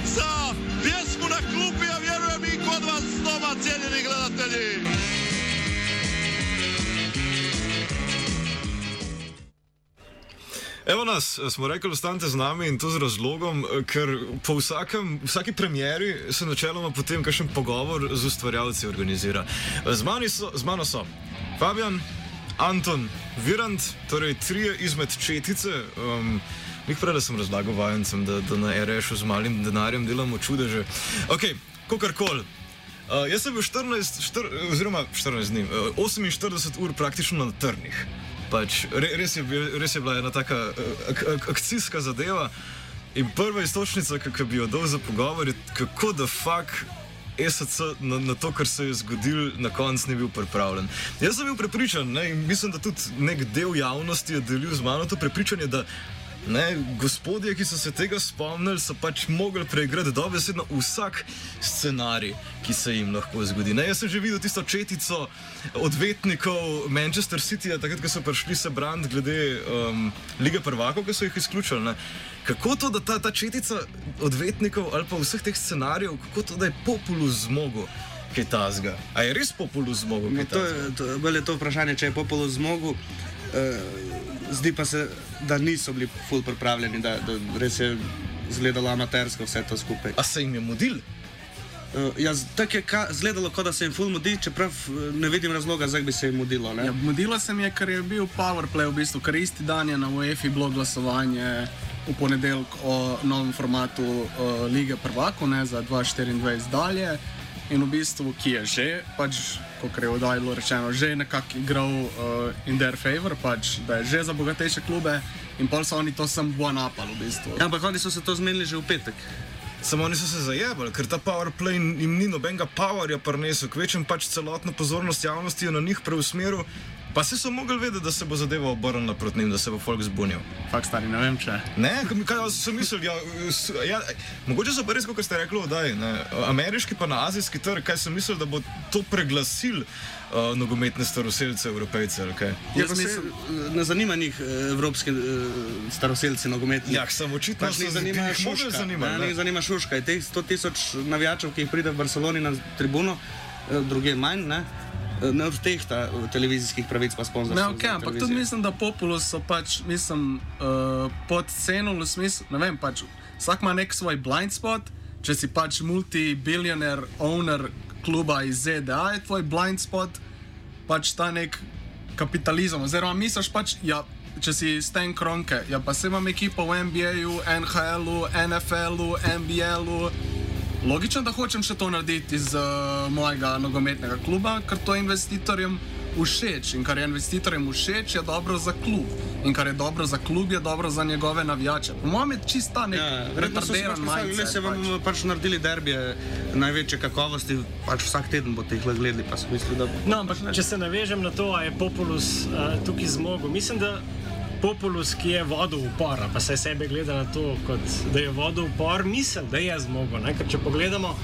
cijenjeni gledatelji. Evo nas, smo rekli, ostanite z nami in to z razlogom, ker po vsakem, vsaki premjeri se načeloma potem kakšen pogovor z ustvarjalci organizira. Z, so, z mano so Fabian, Anton, Virant, torej trije izmed četice. Um, Nik prej, da sem razlagal vajencem, da, da na RŠ-u z malim denarjem delamo čudeže. Ok, kakorkoli. Uh, jaz sem bil 14, 4, oziroma 14 dni, uh, 48 ur praktično na trnih. Pač, re, res, je, res je bila ena taka ak, ak, akcijska zadeva. In prva istočnica, ki bi jo dal za pogovor, je kako da fuk. SC na, na to, kar se je zgodilo, na koncu ni bil pripravljen. Jaz sem bil prepričan, ne, in mislim, da tudi nek del javnosti je delil z mano to prepričanje, da Ne, gospodje, ki so se tega spomnili, so pač mogli preigrati dobesedno vsak scenarij, ki se jim lahko zgodi. Ne, jaz sem že videl tisto četico odvetnikov Manchester City, takrat, ko so prišli se braniti glede um, lige prvakov, ki so jih izključili. Ne. Kako to, da ta, ta četica odvetnikov ali pa vseh teh scenarijev, kako to, da je populus zmogel? Kaj tazga? A je res populus zmogel? No, to, je, to, je to vprašanje, če je populus zmogel. Uh, zdi pa se, da niso bili ful pripravljeni, da, da res je izgledalo amatersko vse to skupaj. A se jim je mudil? Uh, ja, tako je izgledalo, kot da se jim ful mudi, čeprav eh, ne vidim razloga, zakaj bi se jim mudilo. Ja, mudilo se mi je, ker je bil PowerPlay v bistvu, ker isti dan je na UEFI bilo glasovanje v ponedeljek o novem formatu uh, lige prvako, ne za 2024 dalje. In v bistvu, ki je že, pač kot je vdaj bilo rečeno, že nekako igral uh, in their favor, pač, da je že za bogatejše klube in pol so oni to sem bo napal v bistvu. Ja, ampak oni so se to zmenili že v petek. Samo oni so se zajebali, ker ta PowerPlay jim ni nobenega powerja prinesel, kvečem pač celotno pozornost javnosti na njih preusmeril Pa si so mogli vedeti, da se bo zadeva obrnila proti njim, da se bo folk zbunil. Fak stari, ne vem če. Ne, kaj so mislili? Ja, ja, mogoče so pa res, kot ste rekli, da je ameriški pa na azijski trg, kaj so mislili, da bo to preglasil. Uh, nogometne staroseljce, evropejce. Okay. Ja, se, ne zanima jih uh, evropske uh, staroseljce, nogometne. Ja, samo očitno pač ne zanima jih šuška. Zanima, ne, ne zanima šuška. Teh 100 tisoč navijačev, ki jih pride v Barceloni na tribuno, druge manj. Ne? Ne odtehta televizijskih pravic, pa sponzorjev. Ne, okay, ampak tudi mislim, da Populus so pač, mislim, uh, pod ceno v smislu, ne vem, pač vsak ima nek svoj blind spot, če si pač multi-billionaire owner kluba iz ZDA, je tvoj blind spot pač ta nek kapitalizem. Oziroma, misliš pač, ja. Če si Stan Kronke, ja pa se imam ekipo v NBA-ju, NHL-u, NFL-u, NBA-lu, logično, da hočem še to narediti iz uh, mojega nogometnega kluba, ker to je investitorjem všeč. In kar je investitorjem všeč, je dobro za klub. In kar je dobro za klub, je dobro za njegove navijače. Po mojem je čista nek ja, retardiran majhen. Mi se vam pač. pač naredili derbije največje kakovosti, pač vsak teden boste jih gledali, pa sem mislil, da bo. No, ampak če se navežem na to, a je Populus uh, tukaj zmogel, mislim, da Populus, ki je vodil upor, pa se sebe gleda na to, kot, da je vodil upor, mislim, da je zmogel. Ker če pogledamo,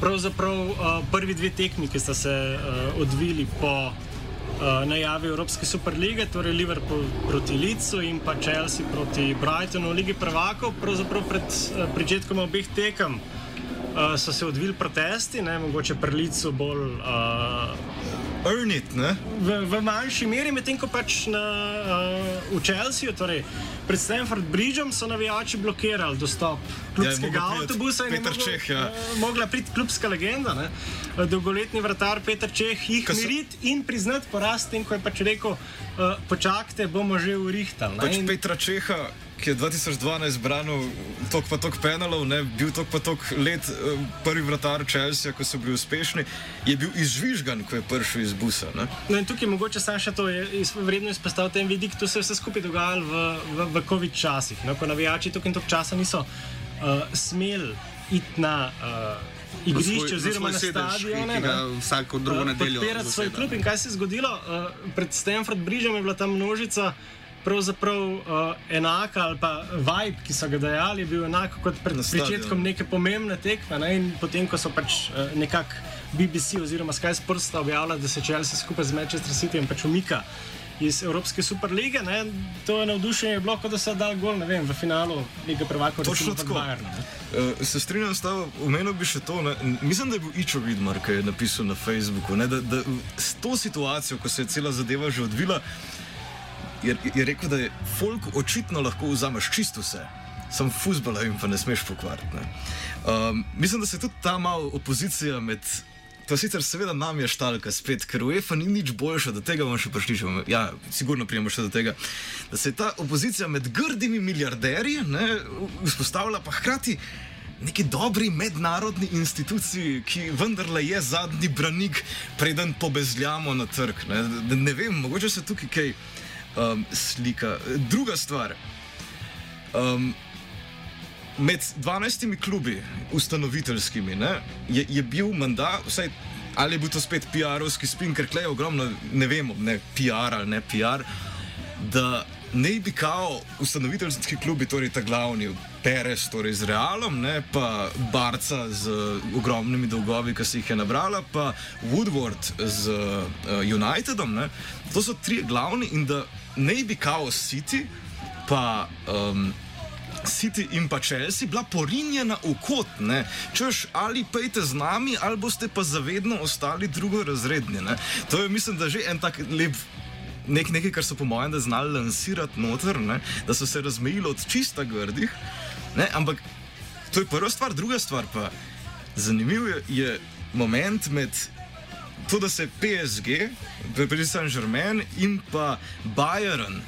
pravzaprav uh, prvi dve tekmi, ki sta se uh, odvili po uh, najavi Evropske superlige, torej Liverpool proti Licu in pa Chelsea proti Brightonu v Ligi prvakov, pravzaprav pred uh, pričetkom obeh tekem. Uh, so se odvili protesti, ne, mogoče pri Licu bolj uh, earn it. V, v manjši meri, medtem ko pač na, uh, v Chelsea, torej pred Stanford Bridgeom, so navijači blokirali dostop klubskega ja, avtobusa in Peter Čeh. Ja. Uh, mogla priti klubska legenda, ne? dolgoletni vratar Peter Čeh, jih miriti in priznati porast, tem, ko je pač rekel, uh, počakajte, bomo že urihtali. Pač in... Petra Čeha ki je 2012 branil tok pa tok penalov, ne, bil tok pa tok let prvi vratar Chelsea, ko so bili uspešni, je bil izžvižgan, ko je prišel iz busa. Ne. No in tukaj mogoče samo še to, je iz- vredno izpostaviti en vidik, to se je vse skupaj dogajalo v, v, v COVID časih, no, ko navijači tukaj in tok časa niso uh, smeli iti na uh, igrišče oziroma na stadione. vsako drugo Eh, nedeljo Podpirati svoj klub in kaj se je zgodilo? Uh, pred Stanford Bridgeom je bila ta množica. Pravzaprav uh, enaka, ali pa vibe, ki so ga dajali, je bil enak kot pred začetkom neke pomembne tekme. Ne? In potem, ko so pač uh, nekako BBC oziroma Sky Sports sta objavila, da se Chelsea skupaj z Manchester Cityjem pač umika iz Evropske superlige, ne? to je navdušenje bilo, kot da so dal gol, vem, v finalu Lige prvakov, Točno recimo v tako. Ne. Uh, se strinjam s tabo, omenil bi še to. Ne? Mislim, da je bil Ičo Vidmar, ki je napisal na Facebooku, ne? da, da s to situacijo, ko se je cela zadeva že odvila, je, je rekel, da je folk očitno lahko vzameš čisto vse. Sam fusbala jim pa ne smeš pokvariti. ne. Um, mislim, da se tudi ta malo opozicija med. To sicer seveda nam je štalka spet, ker UEFA ni nič boljša, do tega bomo še prišli. če bomo- Ja, sigurno prijemo še do tega. Da se je ta opozicija med grdimi milijarderji ne, vzpostavila, pa hkrati neki dobri mednarodni instituciji, ki vendarle je zadnji branik, preden pobezljamo na trg. Ne, ne, vem, mogoče se tukaj kaj um, slika. Druga stvar. Um, med 12 klubi, ustanoviteljskimi, ne, je, je bil mandat, vsaj ali je bil to spet PR-ovski spin, ker klej ogromno, ne vemo, ne PR ali ne PR, da ne bi kao ustanoviteljski klubi, torej ta glavni, Perez, torej z Realom, ne, pa Barca z ogromnimi dolgovi, ki se jih je nabrala, pa Woodward z uh, Unitedom, ne, to so tri glavni in da ne bi kao City, pa um, City in pa Chelsea bila porinjena v kot, ne? češ ali pejte z nami, ali boste pa zavedno ostali drugorazredni. Ne? To je, mislim, da že en tak lep. Nek, nekaj, kar so po mojem da znali lansirati noter, ne? da so se razmejili od čista grdih. Ne? Ampak to je prva stvar, druga stvar pa. Zanimiv je, je moment med to, da se PSG, Paris Saint-Germain in pa Bayern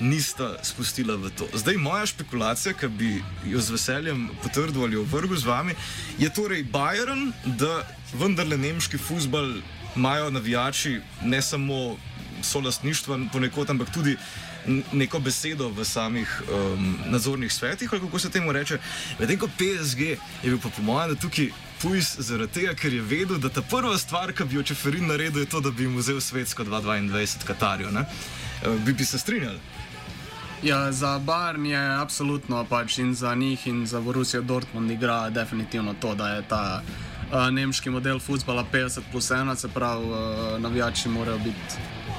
nista spustila v to. Zdaj moja špekulacija, ki bi jo z veseljem potrdil ali ovrgel z vami, je torej Bayern, da vendarle nemški futbal imajo navijači ne samo solastništva ponekod, ampak tudi neko besedo v samih um, nadzornih svetih, ali kako se temu reče. Medtem ko PSG je bil pa po mojem, tukaj pujs zaradi tega, ker je vedel, da ta prva stvar, ki bi jo Čeferin naredil, je to, da bi jim vzel svetsko 2022 Katarjo. ne. Eh, Bi, bi se strinjali? Ja, za Bayern je absolutno pač in za njih in za Borussijo Dortmund igra definitivno to, da je ta uh, nemški model futbola 50 plus 1, se pravi, uh, navijači morajo biti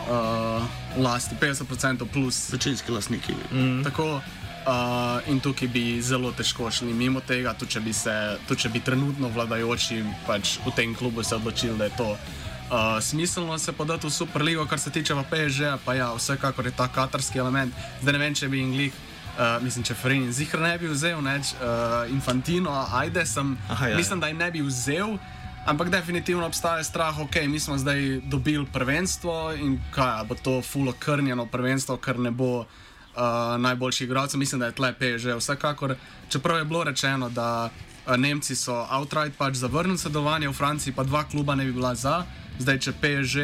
uh, lasti 50% plus večinski lastniki. Mm. Tako. Uh, in tukaj bi zelo težko šli mimo tega, tudi če bi, se, tudi če bi trenutno vladajoči pač v tem klubu se odločili, da je to uh, smiselno se podati v Superligo, kar se tiče pa PSG, pa ja, vsekakor je ta katarski element. Zdaj ne vem, če bi Inglih, uh, mislim, če Ferin zihar ne bi vzel, neč, uh, Infantino, ajde sem, Aha, ja. mislim, da je ne bi vzel. Ampak definitivno obstaja strah, ok, mi smo zdaj dobili prvenstvo in kaj, bo to fulo krnjeno prvenstvo, ker ne bo uh, najboljši igralcev. Mislim, da je tle že vsekakor. Čeprav je bilo rečeno, da uh, Nemci so outright pač zavrnili sodelovanje, v Franciji pa dva kluba ne bi bila za. Zdaj, če PSG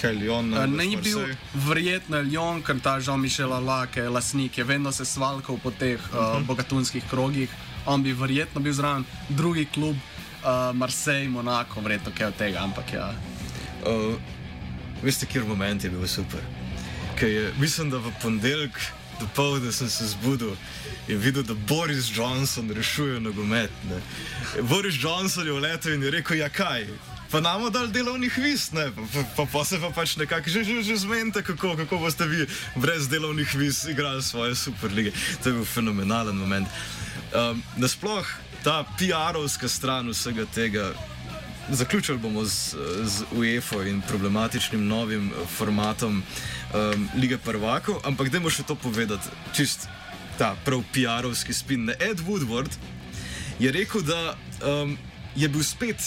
Kaj Lyon, uh, bi bil, verjetno je Lyon, ker ta Jean-Michel Alak je lasnik, je vedno se svalkal po teh uh, Mhm. bogatunskih krogih. On bi verjetno bil zraven, drugi klub, uh, Marseille, Monako, verjetno kaj od tega, ampak ja. Uh, veste, kjer moment je bil super? Ker je, mislim, da v ponedeljek do povdne sem se zbudil in videl, da Boris Johnson rešuje nogomet. Ne. Boris Johnson je vletel in je rekel: Ja, kaj? Pa nam dal delovnih viz, ne, pa, pa, pa, pa se pa pač nekako že, že, že zmenite, kako, kako boste vi brez delovnih viz igrali svoje superlige. To je bil fenomenalen moment. Um, nasploh ta PR-ovska stran vsega tega, Zaključili bomo z, z UEFA in problematičnim novim eh, formatom um, Lige prvakov, ampak dajmo še to povedati, čist ta prav PR-ovski spin. Ed Woodward je rekel, da um, je bil spet,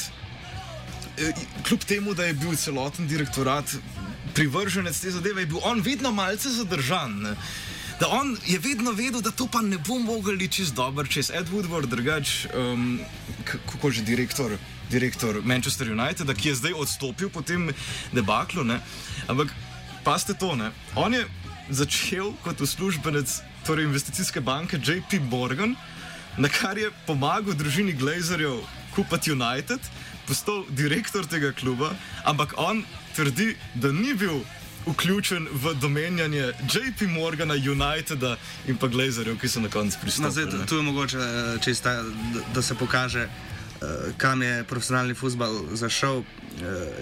kljub temu, da je bil celoten direktorat privrženec te zadeve, je bil on vedno malce zadržan. Ne? da on je vedno vedel, da to pa ne bo mogel čez dober, čez Ed Woodward, drugač, um, kako že direktor. Direktor Manchester United, ki je zdaj odstopil po tem debaklu. Ne? Ampak, paste to, ne? on je začel kot uslužbenec torej investicijske banke JP Morgan, na kar je pomagal družini Glazerjev kupiti United, postal direktor tega kluba, ampak on trdi, da ni bil vključen v domenjanje JP Morgana, Uniteda in pa Glazerjev, ki so na koncu pristopili. No, zdaj, tu je mogoče, eh, čista, da, da se pokaže, uh, kam je profesionalni futbol zašel. Uh,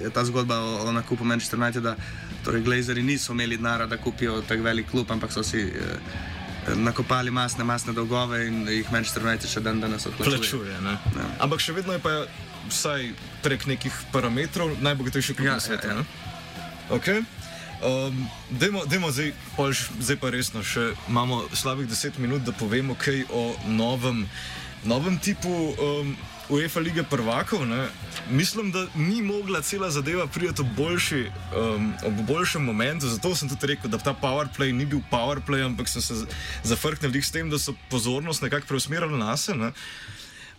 je ta zgodba o, o nakupu Manchester Uniteda. Torej, Glazerji niso imeli denara, da kupijo tak velik klub, ampak so si. Nakopali masne, masne dolgove in jih Manchester United še dan danes odplačuje. Plačuje, ja. Ampak še vedno je pa vsaj prek nekih parametrov najbogatejši klub ja, na svetu. Ja, ja. Okay. Um, dajmo, dajmo zdaj, zdaj pa resno, še imamo slabih deset minut, da povemo kaj o novem, novem tipu. Um, UEFA lige prvakov, ne, mislim, da ni mogla cela zadeva priti ob, boljši, um, ob boljšem momentu. Zato sem tudi rekel, da ta PowerPlay ni bil PowerPlay, ampak sem se zafrknil s tem, da so pozornost nekako preusmerili na sebe.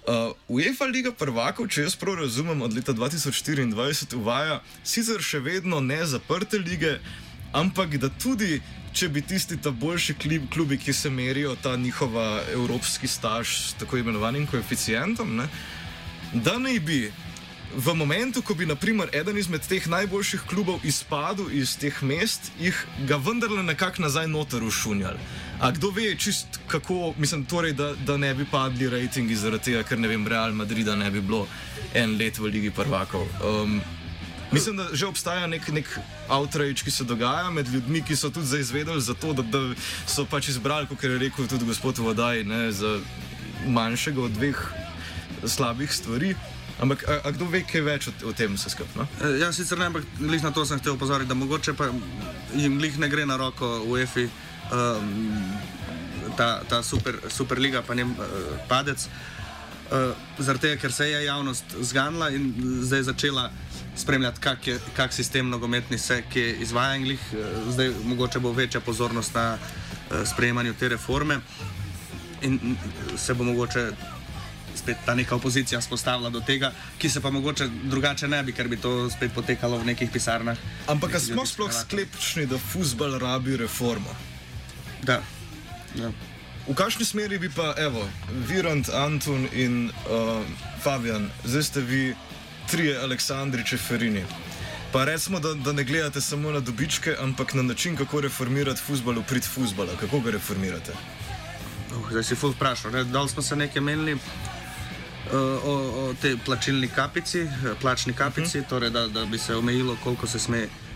Uh, UEFA Liga prvakov, če jaz prav razumem, od leta 2024 uvaja sicer še vedno ne zaprte lige, ampak da tudi če bi tisti ta boljši klubi, ki se merijo ta njihova evropski staž s tako imenovanim koeficientom, ne, da naj bi v momentu, ko bi naprimer eden izmed teh najboljših klubov izpadel iz teh mest, jih ga vendarle nekako nazaj noter ušunjali. A kdo ve, čist kako, mislim, torej, da, da ne bi padli rejtingi zaradi tega, ker ne vem, Real Madrida ne bi bilo en let v Ligi prvakov. Um, Mislim, da že obstaja nek, nek outrage, ki se dogaja med ljudmi, ki so tudi zdaj izvedeli za to, da, da so pač izbrali, kot je rekel tudi gospod Vodaj, ne, za manjšega od dveh slabih stvari. Ampak, a, a kdo ve, kaj več o, o tem se skupaj? No? E, ja, sicer ne, ampak na to sem hotel opozoriti, da mogoče pa jim lih ne gre na roko v EFI, um, ta, ta super, superliga, pa njem uh, padec. Uh, Zaradi tega, ker se je javnost zganila in zdaj začela spremljati, kak, je, kak sistem nogometni se izvaja in glih, eh, zdaj mogoče bo večja pozornost na uh, sprejemanju te reforme in se bo mogoče spet ta neka opozicija spostavila do tega, ki se pa mogoče drugače ne bi, ker bi to spet potekalo v nekih pisarnah. Ampak smo sploh sklepčni, da futbol rabi reformo? Da. Ja. V kakšni smeri bi pa, evo, Virant, Anton in uh, Fabian, zdaj ste vi trije Aleksandri Čeferini. Pa recimo, da, da ne gledate samo na dobičke, ampak na način, kako reformirati futbol prid futbola. Kako ga reformirate? Uh, zdaj si ful vprašal. Dal smo se nekaj menili uh, o, o tej plačilni kapici, eh, plačni kapici, uh mhm. -huh. torej da, da bi se omejilo, koliko se sme uh,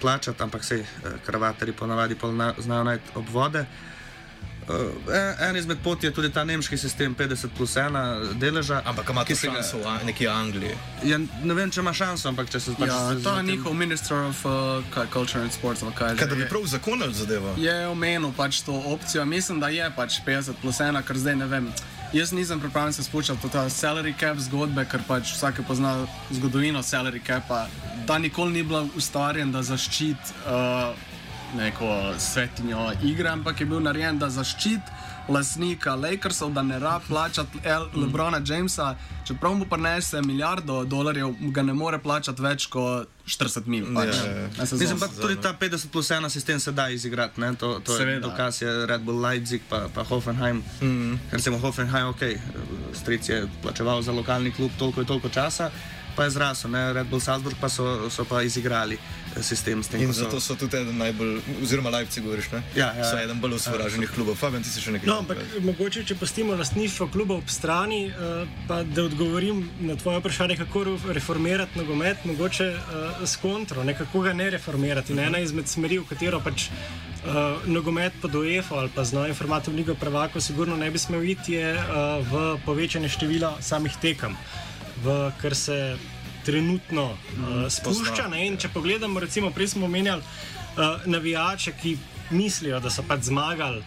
plačati, ampak se uh, kravateri ponavadi znajo najti obvode. Uh, Uh, en izmed poti je tudi ta nemški sistem 50 plus 1 deleža. Ampak ima ki šanso v neki Angliji? Ja, ne vem, če ima šanso, ampak če se pač. Ja, to je njihov minister of uh, culture and sports. Kaj, kaj da bi prav zakonal zadevo? Je omenil pač to opcijo. Mislim, da je pač 50 plus 1, ker zdaj ne vem. Jaz nisem pripravljen se spuščati v ta salary cap zgodbe, ker pač vsak pozna zgodovino salary capa. Ta nikoli ni bila ustvarjena, da zaščiti. Uh, neko svetinjo igre, ampak je bil narejen, da zaščiti lasnika Lakersov, da ne rabi plačati Lebrona Jamesa. Čeprav mu prenese milijardo dolarjev, ga ne more plačati več kot 40 milijonov. Pač. Ja, ja. Mislim, da tudi ta 50 plus 1 sistem se da izigrati. Ne? To, to je dokaz, je Red Bull Leipzig, pa, pa Hoffenheim. Mm. Ker se mu Hoffenheim, ok, stric je plačeval za lokalni klub toliko in toliko časa pa je zrasel, ne? Red Bull Salzburg pa so, so pa izigrali eh, sistem s tem. In zato so tudi eden najbolj, oziroma Leipzig, govoriš, ne? Ja, ja. So eden bolj osvoraženih ja. klubov. Fabian, ti si še nekaj. No, ampak mogoče, če pustimo lastništvo klubov ob strani, uh, pa da odgovorim na tvoje vprašanje, kako reformirati nogomet, mogoče uh, s kontro, nekako ga ne reformirati. Ne? Ena izmed smeri, v katero pač. Uh, nogomet pod UEFA ali pa z novim formatom Liga Prvaka, sigurno ne bi smel iti je, uh, v povečanje števila samih tekem v kar se trenutno uh, spušča. Ne? Če pogledamo, recimo, prej smo omenjali uh, navijače, ki mislijo, da so pač zmagali.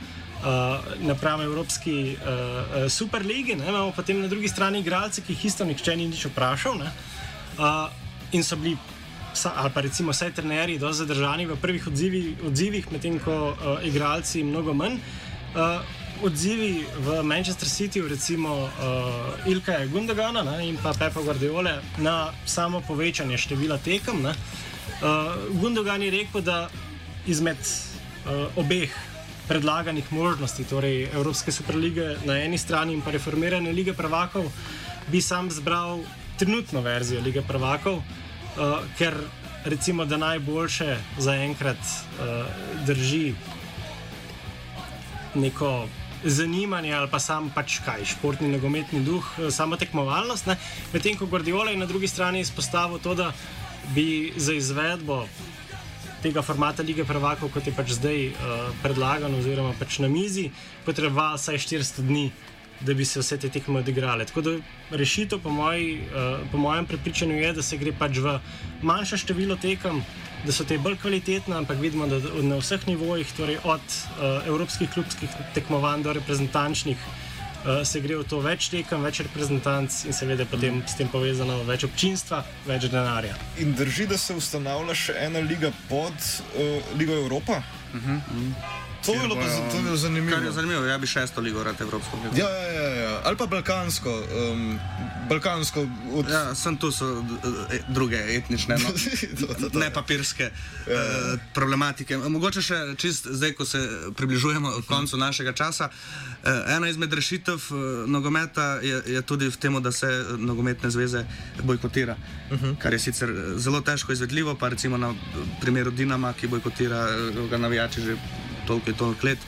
Uh, Napravo Evropski uh, superligi, ne? imamo potem na drugi strani igralce, ki jih isto nihče ni nič vprašal, uh, in so bili ali pa recimo vsaj trenerji, dosti zadržani v prvih odzivi, odzivih, medtem ko uh, igralci mnogo manj. Uh, odzivi v Manchester Cityju, recimo uh, Ilka Gundagana ne, in pa Pepa Guardiola na samo povečanje števila tekem. Ne. Uh, Gundogan je rekel, da izmed uh, obeh predlaganih možnosti, torej Evropske superlige na eni strani in pa reformirane lige prvakov, bi sam zbral trenutno verzijo lige prvakov, uh, ker recimo, da najboljše zaenkrat uh, drži neko zanimanje ali pa sam pač kaj, športni nogometni duh, samo tekmovalnost. Medtem ko Guardiola je na drugi strani izpostavil to, da bi za izvedbo tega formata lige prvakov, kot je pač zdaj uh, predlagan oziroma pač na mizi, potreboval vsaj 400 dni. Da bi se vse te tekme odigrale. Tako da rešitev, po, moji, uh, po mojem prepričanju, je, da se gre pač v manjše število tekem, da so te bolj kvalitetne, ampak vidimo, da na vseh nivojih, torej od uh, evropskih klubskih tekmovanj do reprezentančnih, uh, se gre v to več tekem, več reprezentanc in seveda potem s tem povezano več občinstva, več denarja. In drži, da se ustanavlja še ena liga pod uh, Ligo Evropa? Uh -huh. uh -huh. To je bilo, to je bilo zanimivo. Kar je zanimivo, ja bi šesto ligo rad Evropsko ligo. Ja, ja, ja, ja. ali pa Balkansko. Um, Balkansko od... Ja, sem tu so e, druge etnične, no, to, to, to. ne papirske ja, ja. Uh, problematike. Mogoče še čist zdaj, ko se približujemo koncu našega časa. Uh, ena izmed rešitev uh, nogometa je, je tudi v tem, da se nogometne zveze bojkotira. Uh -huh. Kar je sicer zelo težko izvedljivo, pa recimo na primeru Dinama, ki bojkotira ga navijači že toliko in toliko let.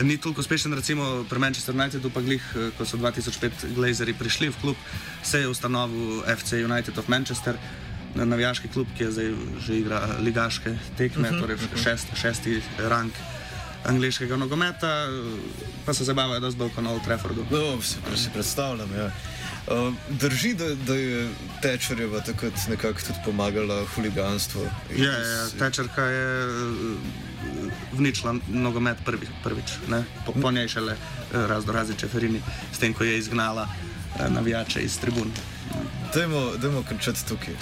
Ni toliko uspešen, recimo pri Manchester Unitedu, pa glih, ko so 2005 Glazeri prišli v klub, se je ustanovil FC United of Manchester, navijaški klub, ki je zdaj že igra ligaške tekme, uh -huh, torej šest, šesti rang. Angliškega nogometa, pa se zabavajo, da zdaj kot na Old Traffordu. No, si, si predstavljam. Ja. Uh, drži, da, da je Tečerjeva takrat nekako tudi pomagala huliganstvu. Ja, ja, Tečerka je vničila nogomet prvi, prvič, po, po njej šele razno razni čeferini, s tem, ko je izgnala navijače iz tribun. Dajmo, dajmo končati tukaj.